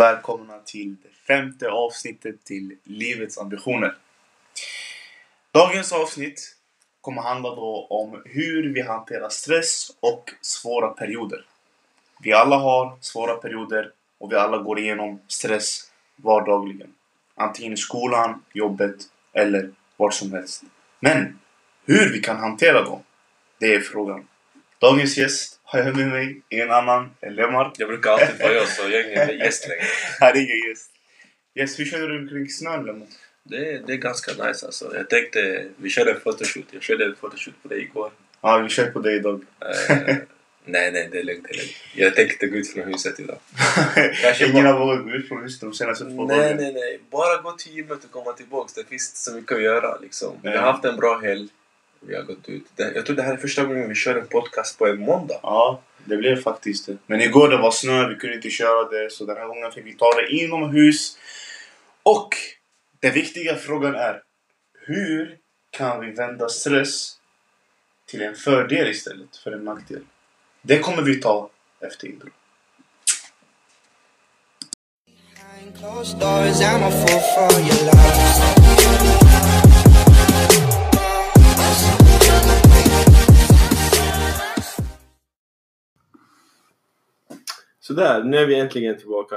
välkomna till det femte avsnittet till Livets ambitioner. Dagens avsnitt kommer handla då om hur vi hanterar stress och svåra perioder. Vi alla har svåra perioder och vi alla går igenom stress vardagligen. Antingen i skolan, jobbet eller var som helst. Men hur vi kan hantera dem, det är frågan. Dagens gäst har jag med mig en annan, en Lemmar. Jag brukar alltid vara jag så jag är ingen gäst längre. Här är ingen gäst. Yes, hur känner du kring snön Lemmar? Det, det är ganska nice alltså. Jag tänkte, vi körde en photoshoot. Jag körde en photoshoot på dig igår. Ja, vi kör på dig idag. Eh, nej, nej, det är lugnt. Det är lugnt. Jag tänkte gå ut från huset idag. Ingen har vågat gå ut från huset de senaste två Nej, dagarna. nej, nej. Bara gå till gymmet och komma tillbaks. Det finns så mycket att göra liksom. Vi har Nej. haft en bra helg. Vi har gått ut. Det, jag tror det här är första gången vi kör en podcast på en måndag. Ja, det blev faktiskt det. Men igår det var snö, vi kunde inte köra det. Så den här gången fick vi ta det inomhus. Och den viktiga frågan är hur kan vi vända stress till en fördel istället för en nackdel? Det kommer vi ta efter intro. Closed doors, I'm a fool for your love. Sådär, nu är vi äntligen tillbaka.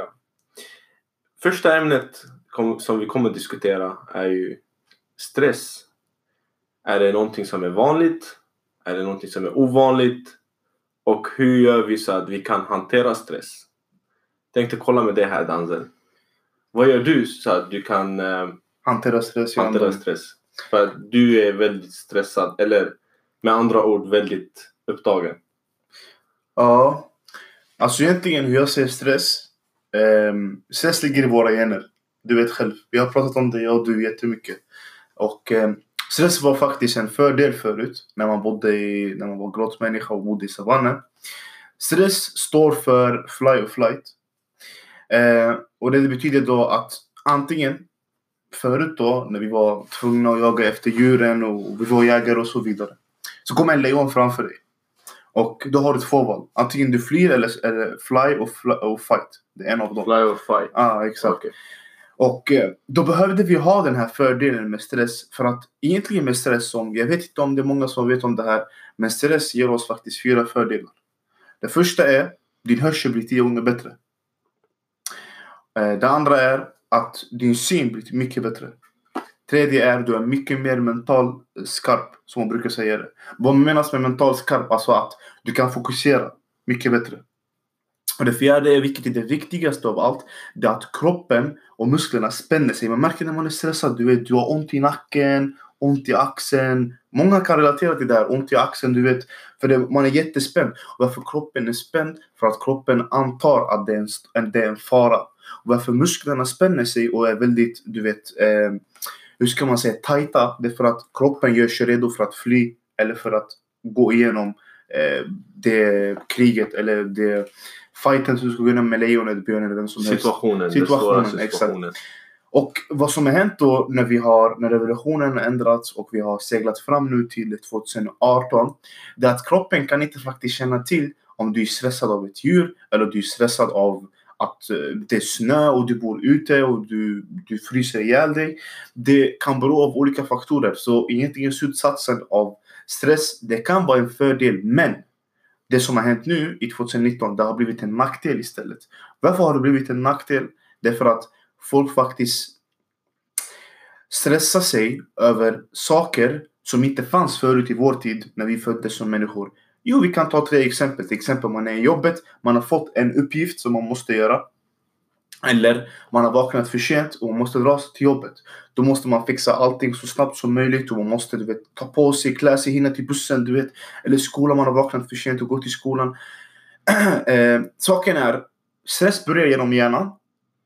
Första ämnet kom, som vi kommer att diskutera är ju stress. Är det någonting som är vanligt? Är det någonting som är ovanligt? Och hur gör vi så att vi kan hantera stress? Tänkte kolla med dig här Danzel. Vad gör du så att du kan eh, Hantera stress. hantera stress? För att du är väldigt stressad, eller med andra ord väldigt upptagen. Ja. Alltså egentligen hur jag ser stress. Um, stress ligger i våra gener. Du vet själv. Vi har pratat om det, jag och du, jättemycket. Och um, stress var faktiskt en fördel förut. När man bodde i, när man var grottmänniska och bodde i savannen. Stress står för fly or flight. Uh, och det betyder då att antingen förut då när vi var tvungna att jaga efter djuren och vi var jägare och så vidare. Så kommer en lejon framför dig. Och då har du två val. Antingen du flyr eller, eller fly och, fly och fight. Det är en av dem. Fly or fight. Ja, ah, exakt. Okej. Och eh, då behövde vi ha den här fördelen med stress. För att egentligen med stress, som, jag vet inte om det är många som vet om det här. Men stress ger oss faktiskt fyra fördelar. Det första är din hörsel blir tio gånger bättre. Eh, det andra är att din syn blir mycket bättre. Tredje är att du är mycket mer mental skarp, som man brukar säga det. Vad menas med mental skarp? Alltså att du kan fokusera mycket bättre. Och det fjärde är vilket är det viktigaste av allt. Det är att kroppen och musklerna spänner sig. Man märker när man är stressad, du vet, du har ont i nacken, ont i axeln. Många kan relatera till det här, ont i axeln, du vet. För det, man är jättespänd. Och varför kroppen är spänd? För att kroppen antar att det är en, det är en fara. Och varför musklerna spänner sig och är väldigt, du vet, eh, hur ska man säga, tajta. Det är för att kroppen gör sig redo för att fly eller för att gå igenom eh, det kriget eller det fighten som du ska gå igenom med lejonet, björnen eller vem som helst. Situationen, den Situationen, svåra exakt. situationen. Och vad som har hänt då när vi har, när revolutionen har ändrats och vi har seglat fram nu till 2018. Det är att kroppen kan inte faktiskt känna till om du är stressad av ett djur eller du är stressad av att eh, det är snö och du bor ute och du, du fryser ihjäl dig. Det kan bero av olika faktorer. Så egentligen slutsatsen av stress, det kan vara en fördel men det som har hänt nu i 2019, det har blivit en nackdel istället. Varför har det blivit en nackdel? Det är för att folk faktiskt stressar sig över saker som inte fanns förut i vår tid när vi föddes som människor. Jo, vi kan ta tre exempel. Till exempel man är i jobbet, man har fått en uppgift som man måste göra. Eller man har vaknat för sent och man måste dra sig till jobbet. Då måste man fixa allting så snabbt som möjligt och man måste du vet, ta på sig, klä sig, hinna till bussen, du vet. Eller skolan, man har vaknat för sent och gått till skolan. eh, saken är, stress börjar genom hjärnan.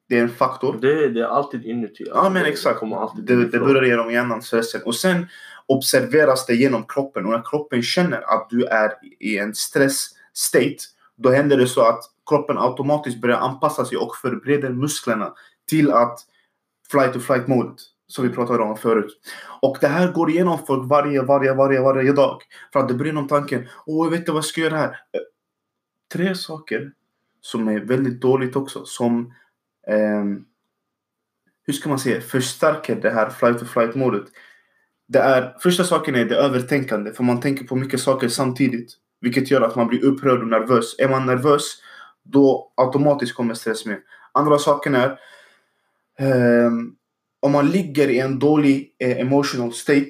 Det är en faktor. Det, det är alltid inuti. Ja men Det exakt. Det, det börjar genom hjärnan, stressen. Och sen observeras det genom kroppen. Och när kroppen känner att du är i en stress state. Då händer det så att kroppen automatiskt börjar anpassa sig och förbereder musklerna till att flight to flight modet. Som vi pratade om förut. Och det här går igenom folk varje, varje, varje, varje dag. För att det börjar någon tanken. Åh, jag vet inte vad jag ska göra här. Tre saker som är väldigt dåligt också. Som ehm, hur ska man säga, förstärker det här flight or flight modet. Det är, första saken är det övertänkande, för man tänker på mycket saker samtidigt. Vilket gör att man blir upprörd och nervös. Är man nervös, då automatiskt kommer stress med. Andra saken är, ehm, om man ligger i en dålig eh, emotional state,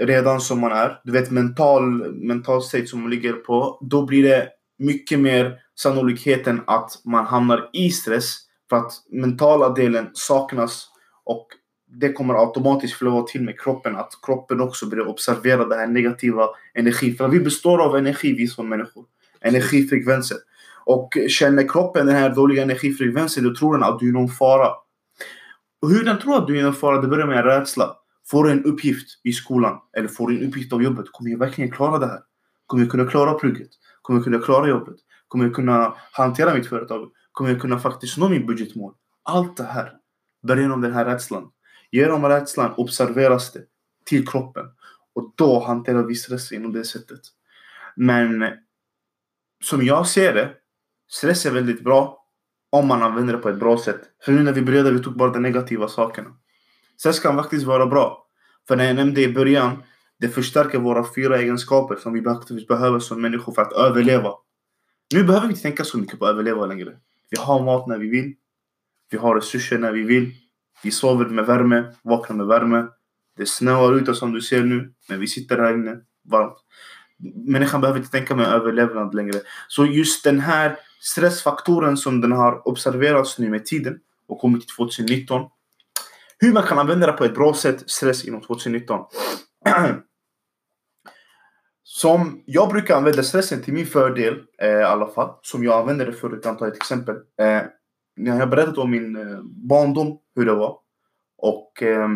redan som man är, du vet mental, mental state som man ligger på, då blir det mycket mer sannolikheten att man hamnar i stress för att mentala delen saknas och det kommer automatiskt flöda till med kroppen. Att kroppen också börjar observera den här negativa energin. För vi består av energi, vi som människor. Energifrekvenser. Och känner kroppen den här dåliga energifrekvensen, då tror den att du är i någon fara. Och hur den tror att du är i någon fara, det börjar med en rädsla. Får du en uppgift i skolan, eller får du en uppgift av jobbet, kommer jag verkligen klara det här? Kommer jag kunna klara plugget? Kommer jag kunna klara jobbet? Kommer jag kunna hantera mitt företag? Kommer jag kunna faktiskt nå min budgetmål? Allt det här börjar genom den här rädslan. Genom rädslan observeras det till kroppen. Och då hanterar vi stress inom det sättet. Men som jag ser det, stress är väldigt bra om man använder det på ett bra sätt. För nu när vi började, vi tog bara de negativa sakerna. Stress kan faktiskt vara bra. För när jag nämnde i början, det förstärker våra fyra egenskaper som vi behöver som människor för att överleva. Nu behöver vi inte tänka så mycket på att överleva längre. Vi har mat när vi vill. Vi har resurser när vi vill. Vi sover med värme, vaknar med värme. Det snöar ute som du ser nu, men vi sitter här inne varmt. Människan behöver inte tänka med överlevnad längre. Så just den här stressfaktoren som den har observerats nu med tiden och kommit till 2019. Hur man kan använda det på ett bra sätt, stress inom 2019. Som jag brukar använda stressen till min fördel eh, i alla fall. Som jag använde det förut, kan ta ett exempel. Eh, jag har berättat om min eh, barndom, hur det var. Och eh,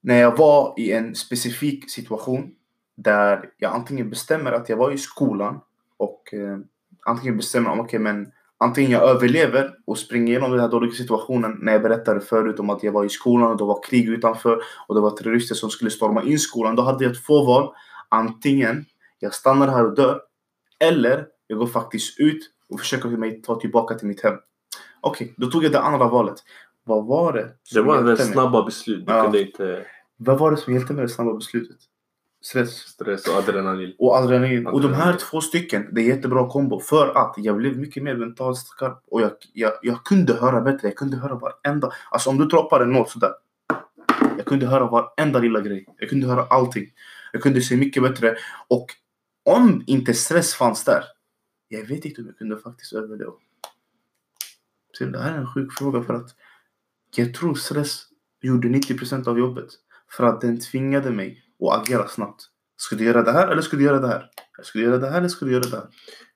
när jag var i en specifik situation där jag antingen bestämmer att jag var i skolan och eh, antingen bestämmer om, okej okay, men antingen jag överlever och springer igenom den här dåliga situationen när jag berättade förut om att jag var i skolan och det var krig utanför och det var terrorister som skulle storma in skolan. Då hade jag två val. Antingen jag stannar här och dör eller jag går faktiskt ut och försöker mig ta tillbaka till mitt hem. Okej, okay, då tog jag det andra valet. Vad var det? Det var det snabba beslut. Du ja. kunde inte... Vad var det som hjälpte med det snabba beslutet? Stress. Stress och adrenalin. Och adrenalin. adrenalin. Och de här två stycken, det är jättebra kombo. För att jag blev mycket mer mentalt skarp. Och jag, jag, jag kunde höra bättre. Jag kunde höra varenda... Alltså om du droppar en not sådär. Jag kunde höra varenda lilla grej. Jag kunde höra allting. Jag kunde se mycket bättre. Och om inte stress fanns där. Jag vet inte om jag kunde faktiskt överleva. Så det här är en sjuk fråga för att jag tror stress gjorde 90% av jobbet. För att den tvingade mig att agera snabbt. Ska du göra det här eller ska du göra det här? Ska du göra det här eller ska du göra det här?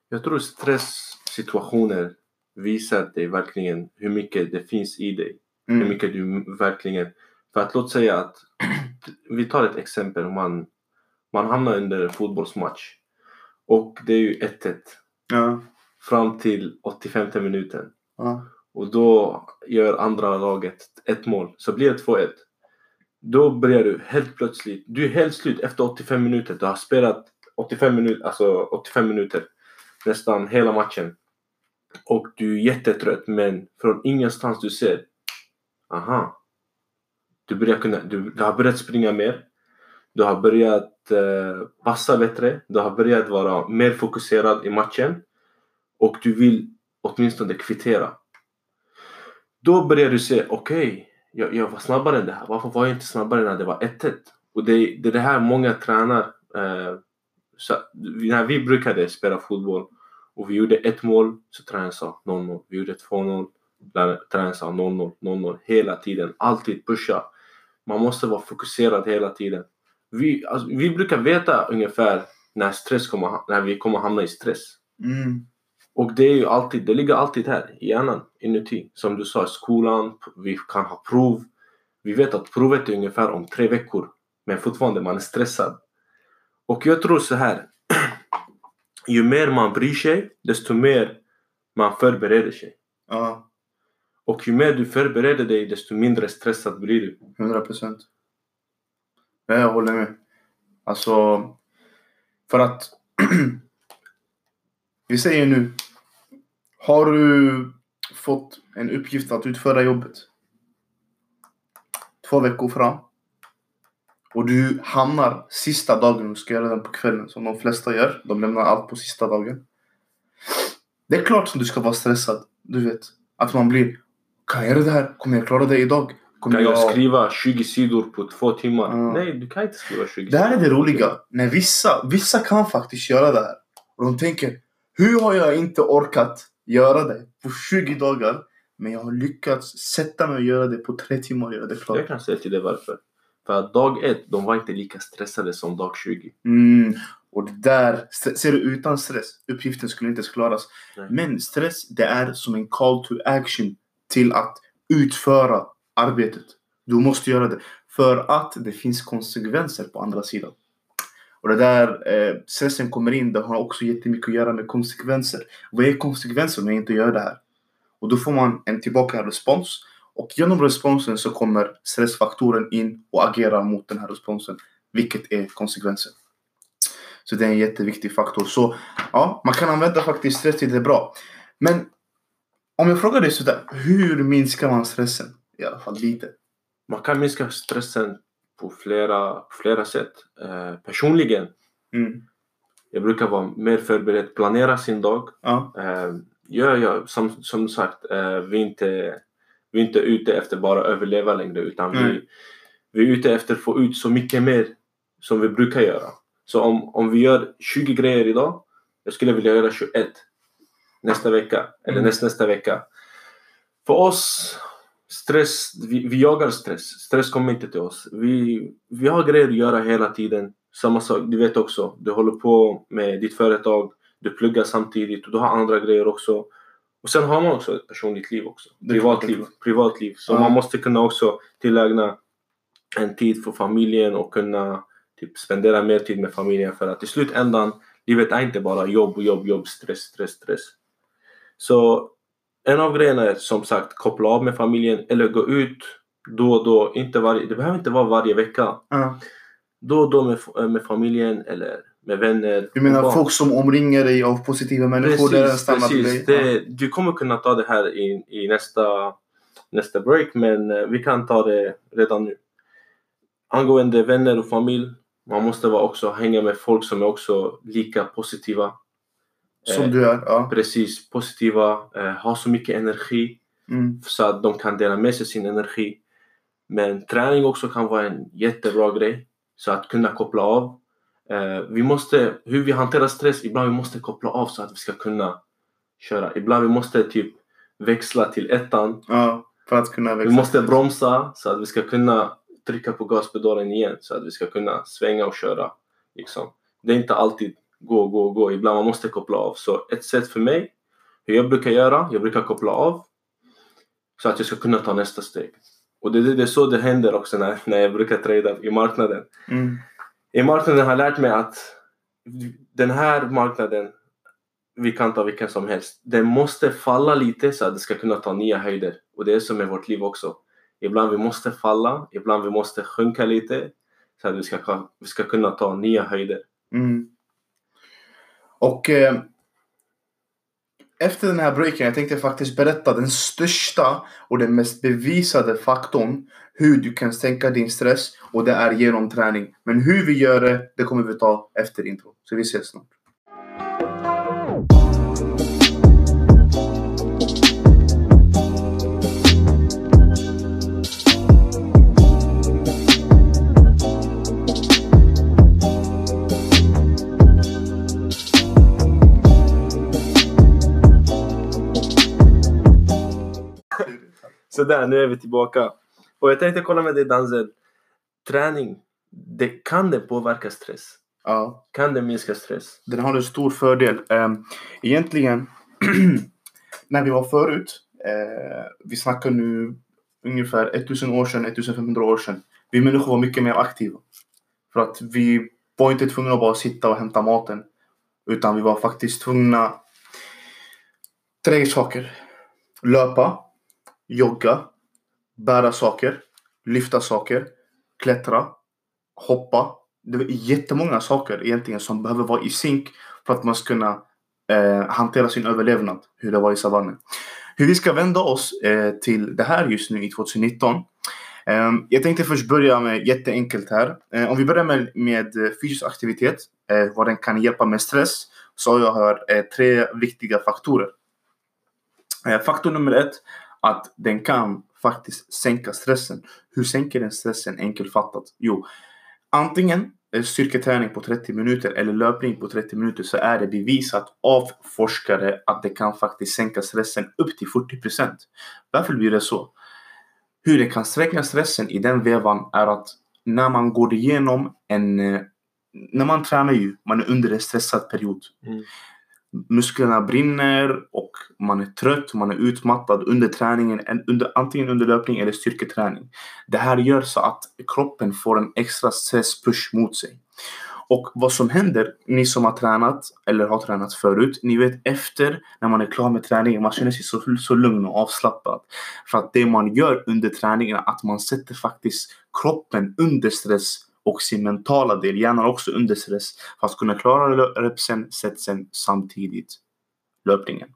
Jag tror stresssituationer visar dig verkligen hur mycket det finns i dig. Mm. Hur mycket du verkligen... För att låt säga att vi tar ett exempel. Man, man hamnar under fotbollsmatch. Och det är ju 1-1. Ja. Fram till 85 minuten. Ja. Och då gör andra laget ett mål. Så blir det 2-1. Då börjar du helt plötsligt. Du är helt slut efter 85 minuter. Du har spelat 85 minuter, alltså 85 minuter. Nästan hela matchen. Och du är jättetrött men från ingenstans du ser. Aha. Du, börjar kunna, du, du har börjat springa mer. Du har börjat eh, passa bättre. Du har börjat vara mer fokuserad i matchen. Och du vill åtminstone kvittera. Då börjar du se, okej, okay, jag, jag, var snabbare än det här. Varför var jag inte snabbare när det var 1-1? Och det, det är det här många tränar. Eh, så, när vi brukade spela fotboll och vi gjorde ett mål så tränaren sa 0-0. Vi gjorde 2-0. Tränaren sa 0-0, 0-0 hela tiden. Alltid pusha. Man måste vara fokuserad hela tiden. Vi, alltså, vi brukar veta ungefär när, stress kommer, när vi kommer hamna i stress. Mm. Och det är ju alltid, det ligger alltid här i hjärnan inuti. Som du sa, skolan, vi kan ha prov. Vi vet att provet är ungefär om tre veckor. Men fortfarande, man är stressad. Och jag tror så här. ju mer man bryr sig, desto mer man förbereder sig. Ja. Och ju mer du förbereder dig, desto mindre stressad blir du. 100 procent. Jag håller med. Alltså, för att vi säger nu har du fått en uppgift att utföra jobbet. Två veckor fram. Och du hamnar sista dagen du ska göra den på kvällen som de flesta gör. De lämnar allt på sista dagen. Det är klart som du ska vara stressad. Du vet. Att man blir. Kan jag göra det här? Kommer jag klara det idag? Kommer Kan jag skriva 20 sidor på två timmar? Ja. Nej, du kan inte skriva 20 Det här är sidor. det roliga. När vissa, vissa kan faktiskt göra det här. Och de tänker, hur har jag inte orkat göra det på 20 dagar? Men jag har lyckats sätta mig och göra det på tre timmar och göra det klart. Jag kan säga till dig varför. För att dag ett, de var inte lika stressade som dag 20. Mm. Och det där, ser du utan stress, uppgiften skulle inte klaras. Nej. Men stress, det är som en call to action till att utföra arbetet. Du måste göra det. För att det finns konsekvenser på andra sidan. Och det där eh, stressen kommer in, det har också jättemycket att göra med konsekvenser. Vad är konsekvenser om jag inte gör det här? Och då får man en tillbaka respons. Och genom responsen så kommer stressfaktoren in och agerar mot den här responsen. Vilket är konsekvensen. Så det är en jätteviktig faktor. Så ja, man kan använda faktiskt stress till det bra. Men om jag frågar dig sådär, hur minskar man stressen? I alla fall lite. Man kan minska stressen på flera, på flera sätt. Eh, personligen, Mm. jag brukar vara mer förberedd, planera sin dag. Ja. Eh, ja, ja, som, som sagt, eh, vi, är inte, vi är inte ute efter bara överleva längre utan Nej. vi, vi är ute efter att få ut så mycket mer som vi brukar göra. Så om, om vi gör 20 grejer idag, jag skulle vilja göra 21 nästa vecka eller Mm. näst, nästa vecka. För oss, stress, vi, vi jagar stress. Stress kommer inte till oss. Vi, vi har grejer att göra hela tiden. Samma sak, du vet också, du håller på med ditt företag, du pluggar samtidigt och du har andra grejer också. Och sen har man också ett personligt liv också. Privatliv. privatliv. Så Ja. man måste kunna också tillägna en tid för familjen och kunna typ, spendera mer tid med familjen för att i slutändan, livet är inte bara jobb, jobb, jobb, stress, stress, stress. Så en av grejerna är som sagt koppla av med familjen eller gå ut då och då. Inte varje, det behöver inte vara varje vecka. Ja. Då och då med, med familjen eller med vänner. Du menar folk som omringar dig av positiva människor? Precis, precis. Det, du kommer kunna ta det här i, i nästa, nästa break men eh, vi kan ta det redan nu. Angående vänner och familj, man måste vara också hänga med folk som är också lika positiva. Som Eh, du är? Ja. Precis, positiva, eh, har så mycket energi Mm. så att de kan dela med sig sin energi. Men träning också kan vara en jättebra grej. Så att kunna koppla av. Eh, vi måste, hur vi hanterar stress, ibland vi måste koppla av så att vi ska kunna köra. Ibland vi måste typ växla till ettan. Ja, för att kunna Vi växa. måste bromsa så att vi ska kunna trycka på gaspedalen igen så att vi ska kunna svänga och köra. Liksom. Det är inte alltid gå, gå, gå. Ibland man måste koppla av. Så ett sätt för mig, hur jag brukar göra, jag brukar koppla av så att jag ska kunna ta nästa steg. Och det, det, det är så det händer också när, när jag brukar trada i marknaden. Mm. I marknaden har jag lärt mig att den här marknaden, vi kan ta vilken som helst, den måste falla lite så att det ska kunna ta nya höjder. Och det är som med vårt liv också. Ibland vi måste falla, ibland vi måste sjunka lite så att vi ska, vi ska kunna ta nya höjder. Mm. Och eh, efter den här breaken, jag tänkte faktiskt berätta den största och den mest bevisade faktorn hur du kan sänka din stress och det är genom träning. Men hur vi gör det, det kommer vi ta efter intro. Så vi ses snart. Så där, nu är vi tillbaka. Och jag tänkte kolla med dig Danzel. Träning, det, kan det påverka stress? Ja. Kan det minska stress? Den har en stor fördel. Ehm, Egentligen, när vi var förut, eh, vi snackar nu ungefär 1000 år sedan, 1500 år sedan. Vi människor var mycket mer aktiva. För att vi var inte tvungna att bara sitta och hämta maten. Utan vi var faktiskt tvungna tre saker. Löpa, jogga, bära saker, lyfta saker, klättra, hoppa. Det är jättemånga saker egentligen som behöver vara i synk för att man ska kunna eh, hantera sin överlevnad. Hur det var i savannen. hur vi ska vända oss eh, till det här just nu i 2019. Eh, jag tänkte först börja med jätteenkelt här. Eh, om vi börjar med, med eh, fysisk aktivitet, eh, vad den kan hjälpa med stress, så har jag eh, tre viktiga faktorer. Eh, faktor nummer ett, att den kan faktiskt sänka stressen. Hur sänker den stressen? Enkelfattat. Jo, antingen styrketräning på 30 minuter eller löpning på 30 minuter så är det bevisat av forskare att det kan faktiskt sänka stressen upp till 40 procent. Varför blir det så? Hur det kan sänka stressen i den vevan är att när man går igenom en... Eh, när man tränar ju, man är under en stressad period. Mm. Musklerna brinner och man är trött, man är utmattad under träningen, under, antingen under löpning eller styrketräning. Det här gör så att kroppen får en extra stresspush mot sig. Och vad som händer, ni som har tränat eller har tränat förut, ni vet efter när man är klar med träningen, man känner sig så, så lugn och avslappnad. För att det man gör under träningen är att man sätter faktiskt kroppen under stress och sin mentala del, hjärnan också under stress för att kunna klara repsen, setsen samtidigt löpningen.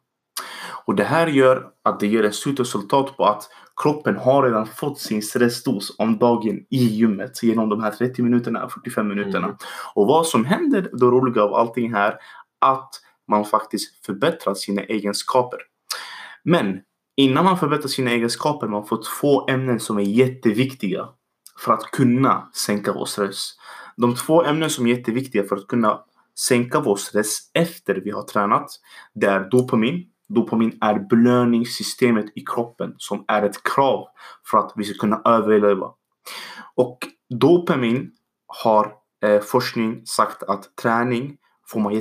Och det här gör att det ger ett slutresultat på att kroppen har redan fått sin stressdos om dagen i gymmet genom de här 30 minuterna, 45 minuterna. Mm. Och vad som händer, det roliga av allting här, att man faktiskt förbättrar sina egenskaper. Men innan man förbättrar sina egenskaper, man får två ämnen som är jätteviktiga för att kunna sänka vår stress. De två ämnen som är jätteviktiga för att kunna sänka vår stress efter vi har tränat, det är dopamin. Dopamin är belöningssystemet i kroppen som är ett krav för att vi ska kunna överleva. Och dopamin har eh, forskning sagt att träning får man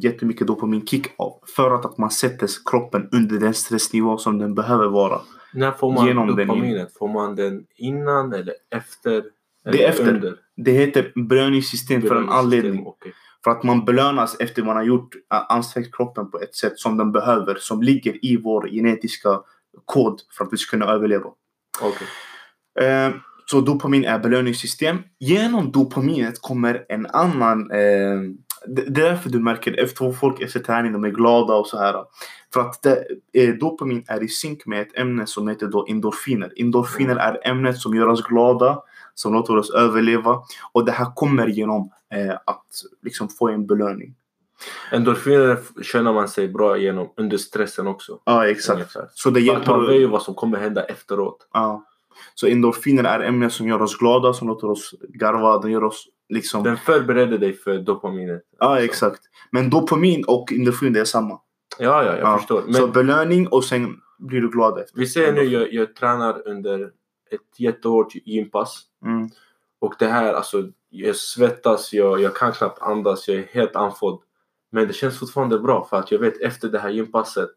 jättemycket dopaminkick av. För att, att man sätter kroppen under den stressnivå som den behöver vara. När får man Genom den in- dopaminet? Får man den innan eller efter? Det är eller efter. Under? Det heter belöningssystem för en anledning. Okej. För att man belönas efter man har gjort ansträngt kroppen på ett sätt som den behöver. Som ligger i vår genetiska kod för att vi ska kunna överleva. Okej. Eh, så dopamin är belöningssystem. Genom dopaminet kommer en annan... Eh, det är därför du märker efter folk efter träning de är glada och så här. För att det, eh, dopamin är i synk med ett ämne som heter då endorfiner. Endorfiner är ämnet som gör oss glada, som låter oss överleva. Och det här kommer genom eh, att liksom få en belöning. Endorfiner känner man sig bra genom under stressen också. Ja, exakt. Ungefär. Så det att man vet hjälper... ju vad som kommer hända efteråt. Ja. Så endorfiner är ämnen som gör oss glada, som låter oss garva, den gör oss liksom... Den förbereder dig för dopaminet. Ja, Så- exakt. Men dopamin och endorfin, det är samma. Ja, ja, jag Ja. förstår. Så Men belöning och sen blir du glad efter. vi säger nu, jag, jag tränar under ett jättehårt gympass. Mm. Och det här, alltså, jag svettas, jag, jag kan knappt andas, jag är helt andfådd. Men det känns fortfarande bra för att jag vet efter det här gympasset,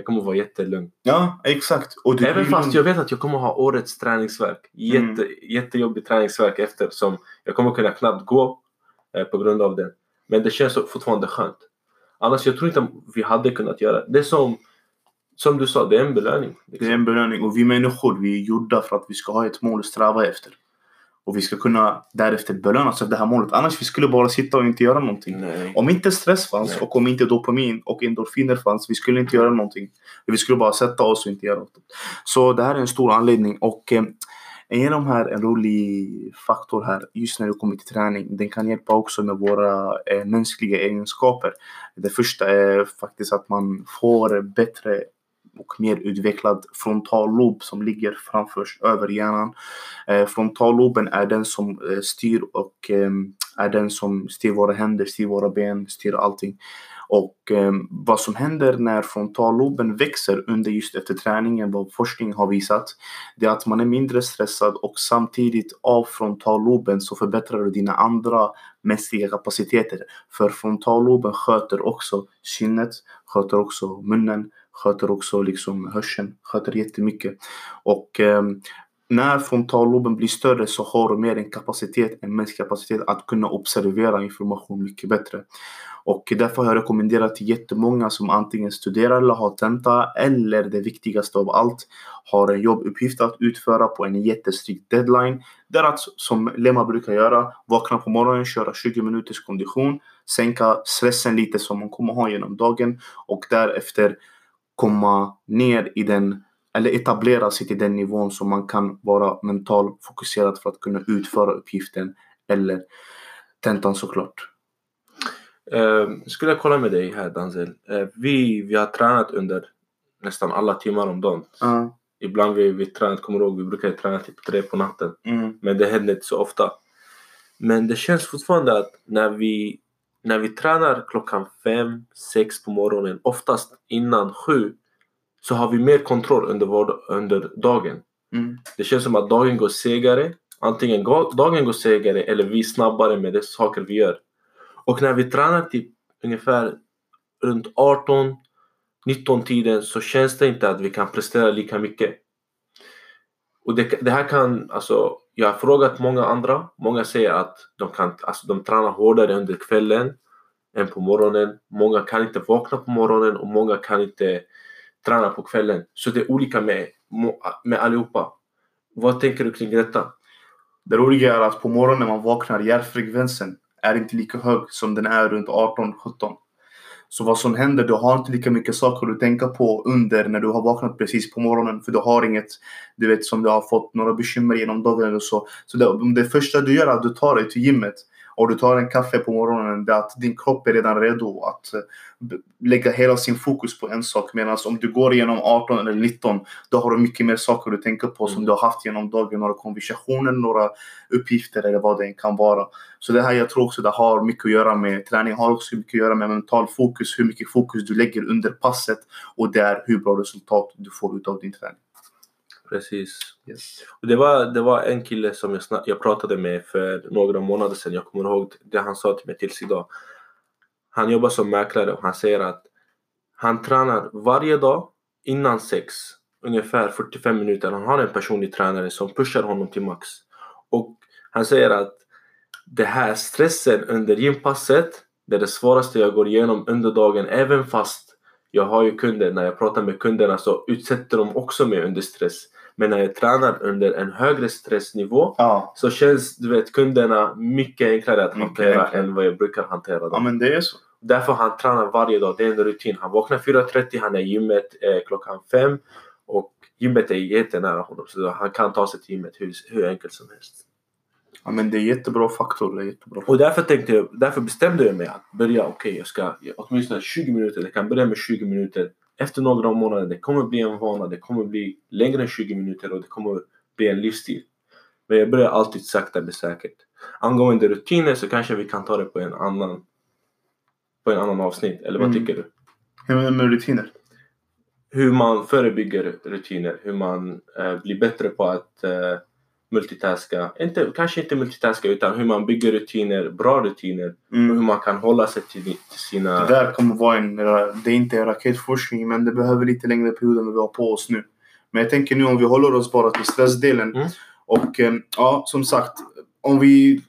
jag kommer vara jättelugn. Ja, exakt. Och du Även fast jag vet att jag kommer ha årets träningsverk. Jätte, Jättejobbig träningsverk efter som jag kommer kunna knappt gå eh, på grund av den. Men det känns fortfarande skönt. Annars jag tror inte vi hade kunnat göra det. Det som, som du sa, det är en belöning. Det Liksom. är en belöning och vi människor, vi är gjorda för att vi ska ha ett mål att sträva efter. Och vi ska kunna därefter belönas av det här målet. Annars vi skulle bara sitta och inte göra någonting. Nej. Om inte stress fanns Nej. och om inte dopamin och endorfiner fanns, vi skulle inte göra någonting. Vi skulle bara sätta oss och inte göra något. Så det här är en stor anledning. Och eh, de här en rolig faktor här, just när det kommer till träning. Den kan hjälpa också med våra eh, mänskliga egenskaper. Det första är faktiskt att man får bättre och mer utvecklad frontallob som ligger framför över hjärnan. Eh, frontalloben är den som eh, styr och eh, är den som styr våra händer, styr våra ben, styr allting. Och eh, vad som händer när frontalloben växer under just efter träningen, vad forskning har visat, det är att man är mindre stressad och samtidigt av frontalloben så förbättrar du dina andra mänskliga kapaciteter. För frontalloben sköter också sinnet, sköter också munnen, sköter också liksom hörseln, sköter jättemycket. Och eh, när frontalloben blir större så har de mer en kapacitet, en mänsklig kapacitet att kunna observera information mycket bättre. Och därför har jag rekommenderat till jättemånga som antingen studerar eller har tenta eller det viktigaste av allt har en jobbuppgift att utföra på en jättestrikt deadline. Där att som Lema brukar göra, vakna på morgonen, köra 20 minuters kondition, sänka stressen lite som man kommer ha genom dagen och därefter komma ner i den eller etablera sig till den nivån som man kan vara mentalt fokuserad för att kunna utföra uppgiften eller tentan såklart. Eh, skulle jag kolla med dig här Danzel. Eh, vi, vi har tränat under nästan alla timmar om dagen. Ja. Ibland vi, vi tränat, kommer ihåg, vi brukar träna typ tre på natten. Mm. Men det händer inte så ofta. Men det känns fortfarande att när vi, när vi tränar klockan fem, sex på morgonen, oftast innan sju, så har vi mer kontroll under, vår, under dagen. Mm. Det känns som att dagen går segare. Antingen dagen går segare eller vi är snabbare med de saker vi gör. Och när vi tränar typ ungefär runt 18, 19 tiden så känns det inte att vi kan prestera lika mycket. Och det, det här kan, alltså, jag har frågat många andra. Många säger att de, kan, alltså, de tränar hårdare under kvällen än på morgonen. Många kan inte vakna på morgonen och många kan inte träna på kvällen. Så det är olika med, med allihopa. Vad tänker du kring detta? Det roliga är att på morgonen när man vaknar, hjärtfrekvensen är inte lika hög som den är runt 18-17. Så vad som händer, du har inte lika mycket saker att tänka på under när du har vaknat precis på morgonen. För du har inget, du vet, som du har fått några bekymmer genom dagen eller så. Så det, det första du gör är att du tar dig till gymmet och du tar en kaffe på morgonen. Det är att din kropp är redan redo att eh, lägga hela sin fokus på en sak. Medan om du går igenom 18 eller 19, då har du mycket mer saker du tänker på som Mm. du har haft genom dagen. Några konversationer, några uppgifter eller vad det än kan vara. Så det här jag tror också det har mycket att göra med träning, har också mycket att göra med mental fokus, hur mycket fokus du lägger under passet och det är hur bra resultat du får ut av din träning. Precis. Yes. Och det, var, det var en kille som jag, jag pratade med för några månader sedan. Jag kommer ihåg det han sa till mig tills idag. Han jobbar som mäklare och han säger att han tränar varje dag innan sex. Ungefär 45 minuter. Han har en personlig tränare som pushar honom till max. Och han säger att det här stressen under gympasset, det är det svåraste jag går igenom under dagen. Även fast jag har ju kunder, när jag pratar med kunderna så utsätter de också mig under stress. Men när jag tränar under en högre stressnivå Ja, så känns du vet, kunderna mycket enklare att Mycket hantera enklare. än vad jag brukar hantera dem. ja men det är så. Därför han tränar varje dag. Det är en rutin. Han vaknar 4.30, han är i gymmet eh, klockan 5 och gymmet är jättenära honom så han kan ta sig till gymmet hur, hur enkelt som helst. Ja, men det är jättebra faktor. Det är jättebra Och därför tänkte jag, därför bestämde jag mig att börja, okej jag ska åtminstone 20 minuter, det kan börja med 20 minuter. Efter några månader, det kommer bli en vana, det kommer bli längre än 20 minuter och det kommer bli en livsstil. Men jag börjar alltid sakta men säkert. Angående rutiner så kanske vi kan ta det på en annan på en annan avsnitt, eller vad Mm. tycker du? Hur är det med rutiner? Hur man förebygger rutiner, hur man eh, blir bättre på att eh, multitaska. Inte, kanske inte multitaska utan hur man bygger rutiner, bra rutiner. Och hur Mm. man kan hålla sig till, till sina... Det där kommer vara en, det är inte en raketforskning men det behöver lite längre period än vi har på oss nu. Men jag tänker nu om vi håller oss bara till stressdelen. Mm. Och eh, ja, som sagt, om vi...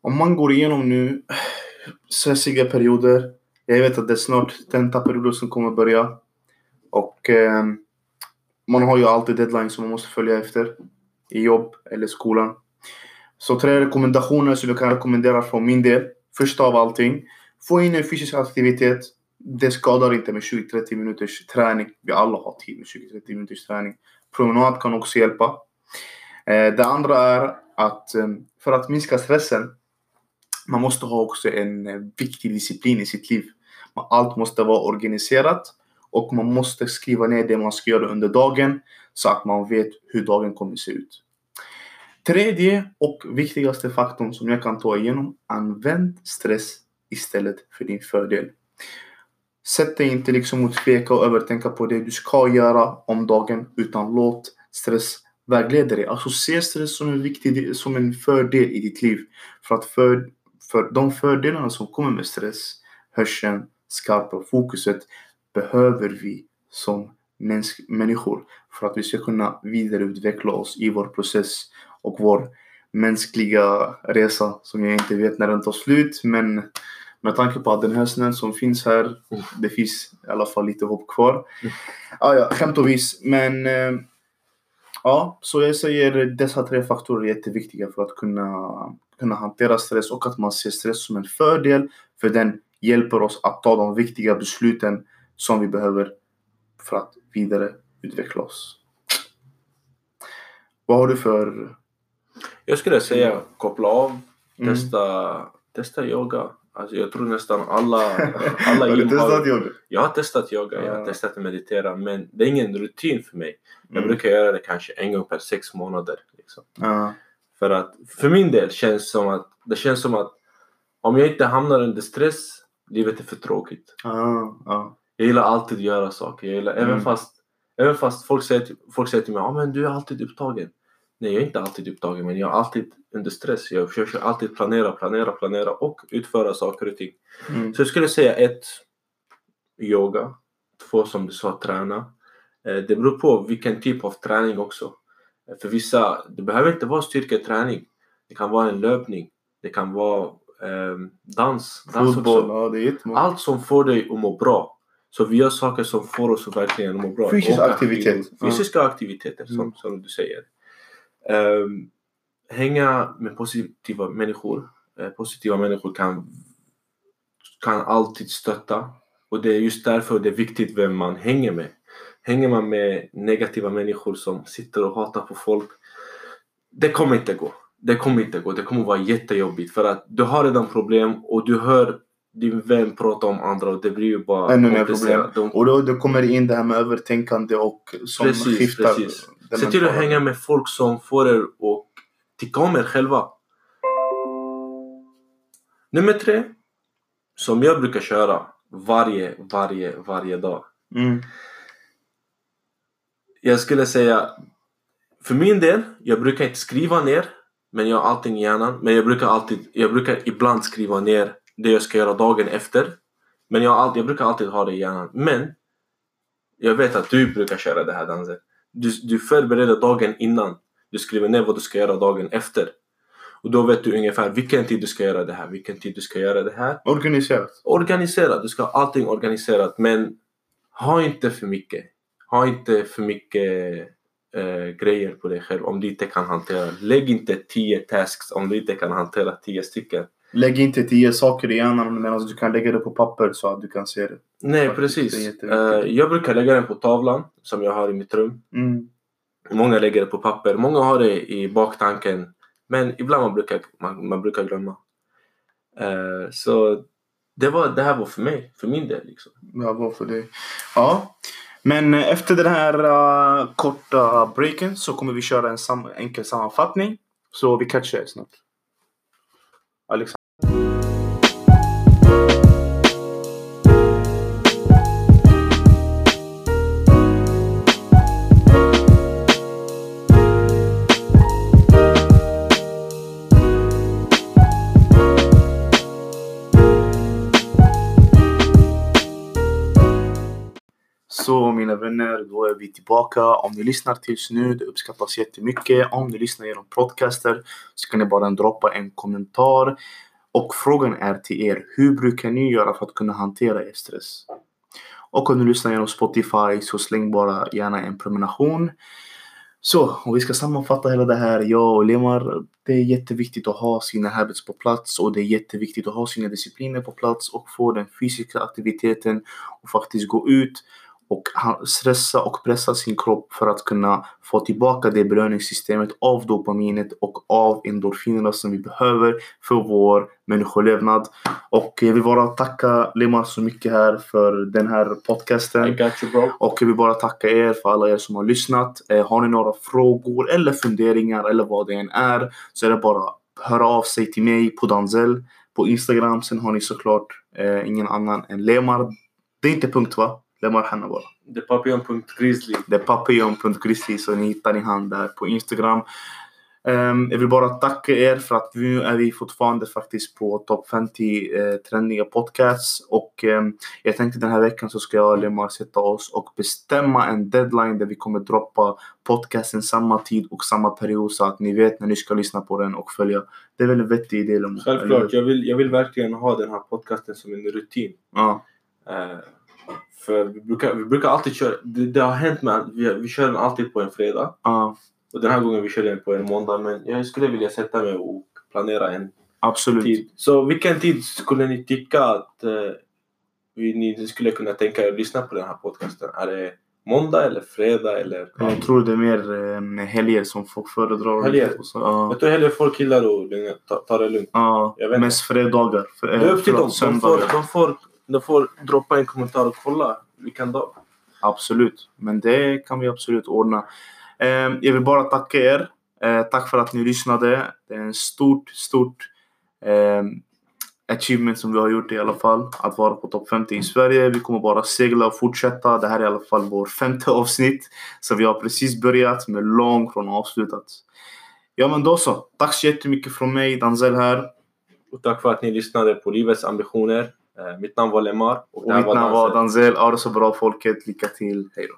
Om man går igenom nu stressiga perioder. Jag vet att det är snart tentaperioder som kommer börja. Och eh, man har ju alltid deadlines som man måste följa efter. I jobb eller skolan. Så tre rekommendationer som jag kan rekommendera från min del. Första av allting. Få in en fysisk aktivitet. Det skadar inte med 20-30 minuters träning. Vi alla har tid med 20-30 minuters träning. Promenad kan också hjälpa. Eh, det andra är att eh, för att minska stressen. Man måste ha också en eh, viktig disciplin i sitt liv. Allt måste vara organiserat. Och man måste skriva ner det man ska göra under dagen. Så att man vet hur dagen kommer se ut. Tredje och viktigaste faktorn som jag kan ta igenom. Använd stress istället för din fördel. Sätt dig inte liksom och tveka och övertänka på det du ska göra om dagen. Utan låt stress vägleda dig. Alltså se stress som en, viktig, som en fördel i ditt liv. För att för, för de fördelarna som kommer med stress, hörseln, skarpa fokuset behöver vi som människor för att vi ska kunna vidareutveckla oss i vår process och vår mänskliga resa som jag inte vet när den tar slut. Men med tanke på att den här snön som finns här, det finns i alla fall lite hopp kvar. Ah, ja, skämt och vis. Men eh, ja, så jag säger dessa tre faktorer är jätteviktiga för att kunna, kunna hantera stress och att man ser stress som en fördel för den hjälper oss att ta de viktiga besluten som vi behöver för att vidare utveckla oss. Vad har du för... Jag skulle säga koppla av, Mm. testa, testa yoga. Alltså jag tror nästan alla, alla Har du testat yoga? Jag har testat yoga, jag har testat att meditera men det är ingen rutin för mig. Jag Mm. brukar göra det kanske en gång per sex månader. Liksom. Ja. För att för min del känns som att det känns som att om jag inte hamnar under stress, livet är för tråkigt. Ja. Ja. Jag gillar alltid att göra saker. Jag gillar, även Mm. fast, även fast folk, säger till, folk säger till mig ah, men du är alltid upptagen. Nej, jag är inte alltid upptagen men jag är alltid under stress. Jag försöker alltid planera, planera, planera och utföra saker och ting. Mm. Så jag skulle säga ett, yoga. Två, som du sa, träna. Eh, Det beror på vilken typ av träning också. Eh, För vissa, det behöver inte vara styrketräning. Det kan vara en löpning. Det kan vara eh, dans. dans Fotboll, ja. Allt som får dig att må bra. Så vi gör saker som får oss att verkligen må bra. Fysisk Åka aktivitet. skidor. Fysiska aktiviteter som, Mm. som du säger. Ehm, hänga med positiva människor. Eh, positiva människor kan, kan alltid stötta. Och det är just därför det är viktigt vem man hänger med. Hänger man med negativa människor som sitter och hatar på folk. Det kommer inte gå. Det kommer inte gå. Det kommer vara jättejobbigt för att du har redan problem och du hör din vän prata om andra och det blir ju bara Ännu mer komplicerat. De, Och då, då kommer det in det här med övertänkande och som Precis, skiftar. precis. Se till att hänga med folk som får er att tycka om er själva. Nummer tre. Som jag brukar köra varje, varje, varje dag. Mm. Jag skulle säga, för min del, jag brukar inte skriva ner, men jag har allting i hjärnan. Men jag brukar alltid, jag brukar ibland skriva ner det jag ska göra dagen efter. Men jag, alltid, jag brukar alltid ha det i hjärnan. Men jag vet att du brukar köra det här Danze. Du, du förbereder dagen innan. Du skriver ner vad du ska göra dagen efter. Och då vet du ungefär vilken tid du ska göra det här, vilken tid du ska göra det här. Organiserat. Organiserat, du ska ha allting organiserat men ha inte för mycket. Ha inte för mycket eh, grejer på dig själv om du inte kan hantera. Lägg inte 10 tasks om du inte kan hantera 10 stycken. Lägg inte tio saker i hjärnan medan du kan lägga det på papper så att du kan se det. Nej det precis. jätteviktigt. Eh, jag brukar lägga den på tavlan som jag har i mitt rum. Mm. Många lägger det på papper, många har det i baktanken. Men ibland man brukar, man, man brukar glömma. Eh, så det, var, det här var för mig, för min del. Liksom. Ja, varför det? Ja. Men efter den här uh, korta breaken så kommer vi köra en sam enkel sammanfattning. Så vi catchar er snart. Alex. Vänner, då är vi tillbaka. Om ni lyssnar tills nu, det uppskattas jättemycket. Om ni lyssnar genom podcaster så kan ni bara droppa en kommentar. Och frågan är till er, hur brukar ni göra för att kunna hantera er stress? Och om ni lyssnar genom Spotify så släng bara gärna en prenumeration. Så, om vi ska sammanfatta hela det här. Jag och Lemar, det är jätteviktigt att ha sina habits på plats och det är jätteviktigt att ha sina discipliner på plats och få den fysiska aktiviteten och faktiskt gå ut och stressa och pressa sin kropp för att kunna få tillbaka det belöningssystemet av dopaminet och av endorfinerna som vi behöver för vår människolevnad. Och jag vill bara tacka Lemar så mycket här för den här podcasten. You. Och jag vill bara tacka er för alla er som har lyssnat. Eh, har ni några frågor eller funderingar eller vad det än är så är det bara att höra av sig till mig på Danzel på Instagram. Sen har ni såklart eh, ingen annan än Lemar. Det är inte punkt va? Lemar Hanna bara. The Papillon.grizzly. Det är papillon.grizzly så ni hittar ni han där på Instagram. Ehm, jag vill bara tacka er för att nu är vi fortfarande faktiskt på topp 50 eh, trendiga podcasts. Och ehm, jag tänkte den här veckan så ska jag och Lemar sätta oss och bestämma en deadline där vi kommer droppa podcasten samma tid och samma period så att ni vet när ni ska lyssna på den och följa. Det är väl en vettig idé Lemar? Självklart, jag vill, jag vill verkligen ha den här podcasten som en rutin. Ja. Eh, för vi brukar, vi brukar alltid köra, det, det har hänt med att vi, vi kör den alltid på en fredag. ja, Och den här gången vi kör den på en måndag. Men jag skulle vilja sätta mig och planera en absolut. tid. Så vilken tid skulle ni tycka att eh, vi, ni skulle kunna tänka er att lyssna på den här podcasten? Är det måndag eller fredag eller... Jag tror det är mer eh, helger som folk föredrar. Helger? Så, ja. Jag tror hellre folk gillar att ta, ta det lugnt. Vet mest fredagar. För, Det är upp till dem. De får, de, får, de får droppa en kommentar och kolla vilken dag. Absolut, men det kan vi absolut ordna. Eh, jag vill bara tacka er. Eh, tack för att ni lyssnade. Det är en stort, stort eh, achievement som vi har gjort i alla fall. Att vara på topp 50 i Sverige. Vi kommer bara segla och fortsätta. Det här är i alla fall vår femte avsnitt. Så vi har precis börjat men långt från avslutat. Ja men då så. Tack så jättemycket från mig, Danzel här. Och tack för att ni lyssnade på Livets ambitioner. Eh, mitt namn var Lemar. Och här mitt namn var. Danzel. Ha det så bra folket. Lycka till. Hej då.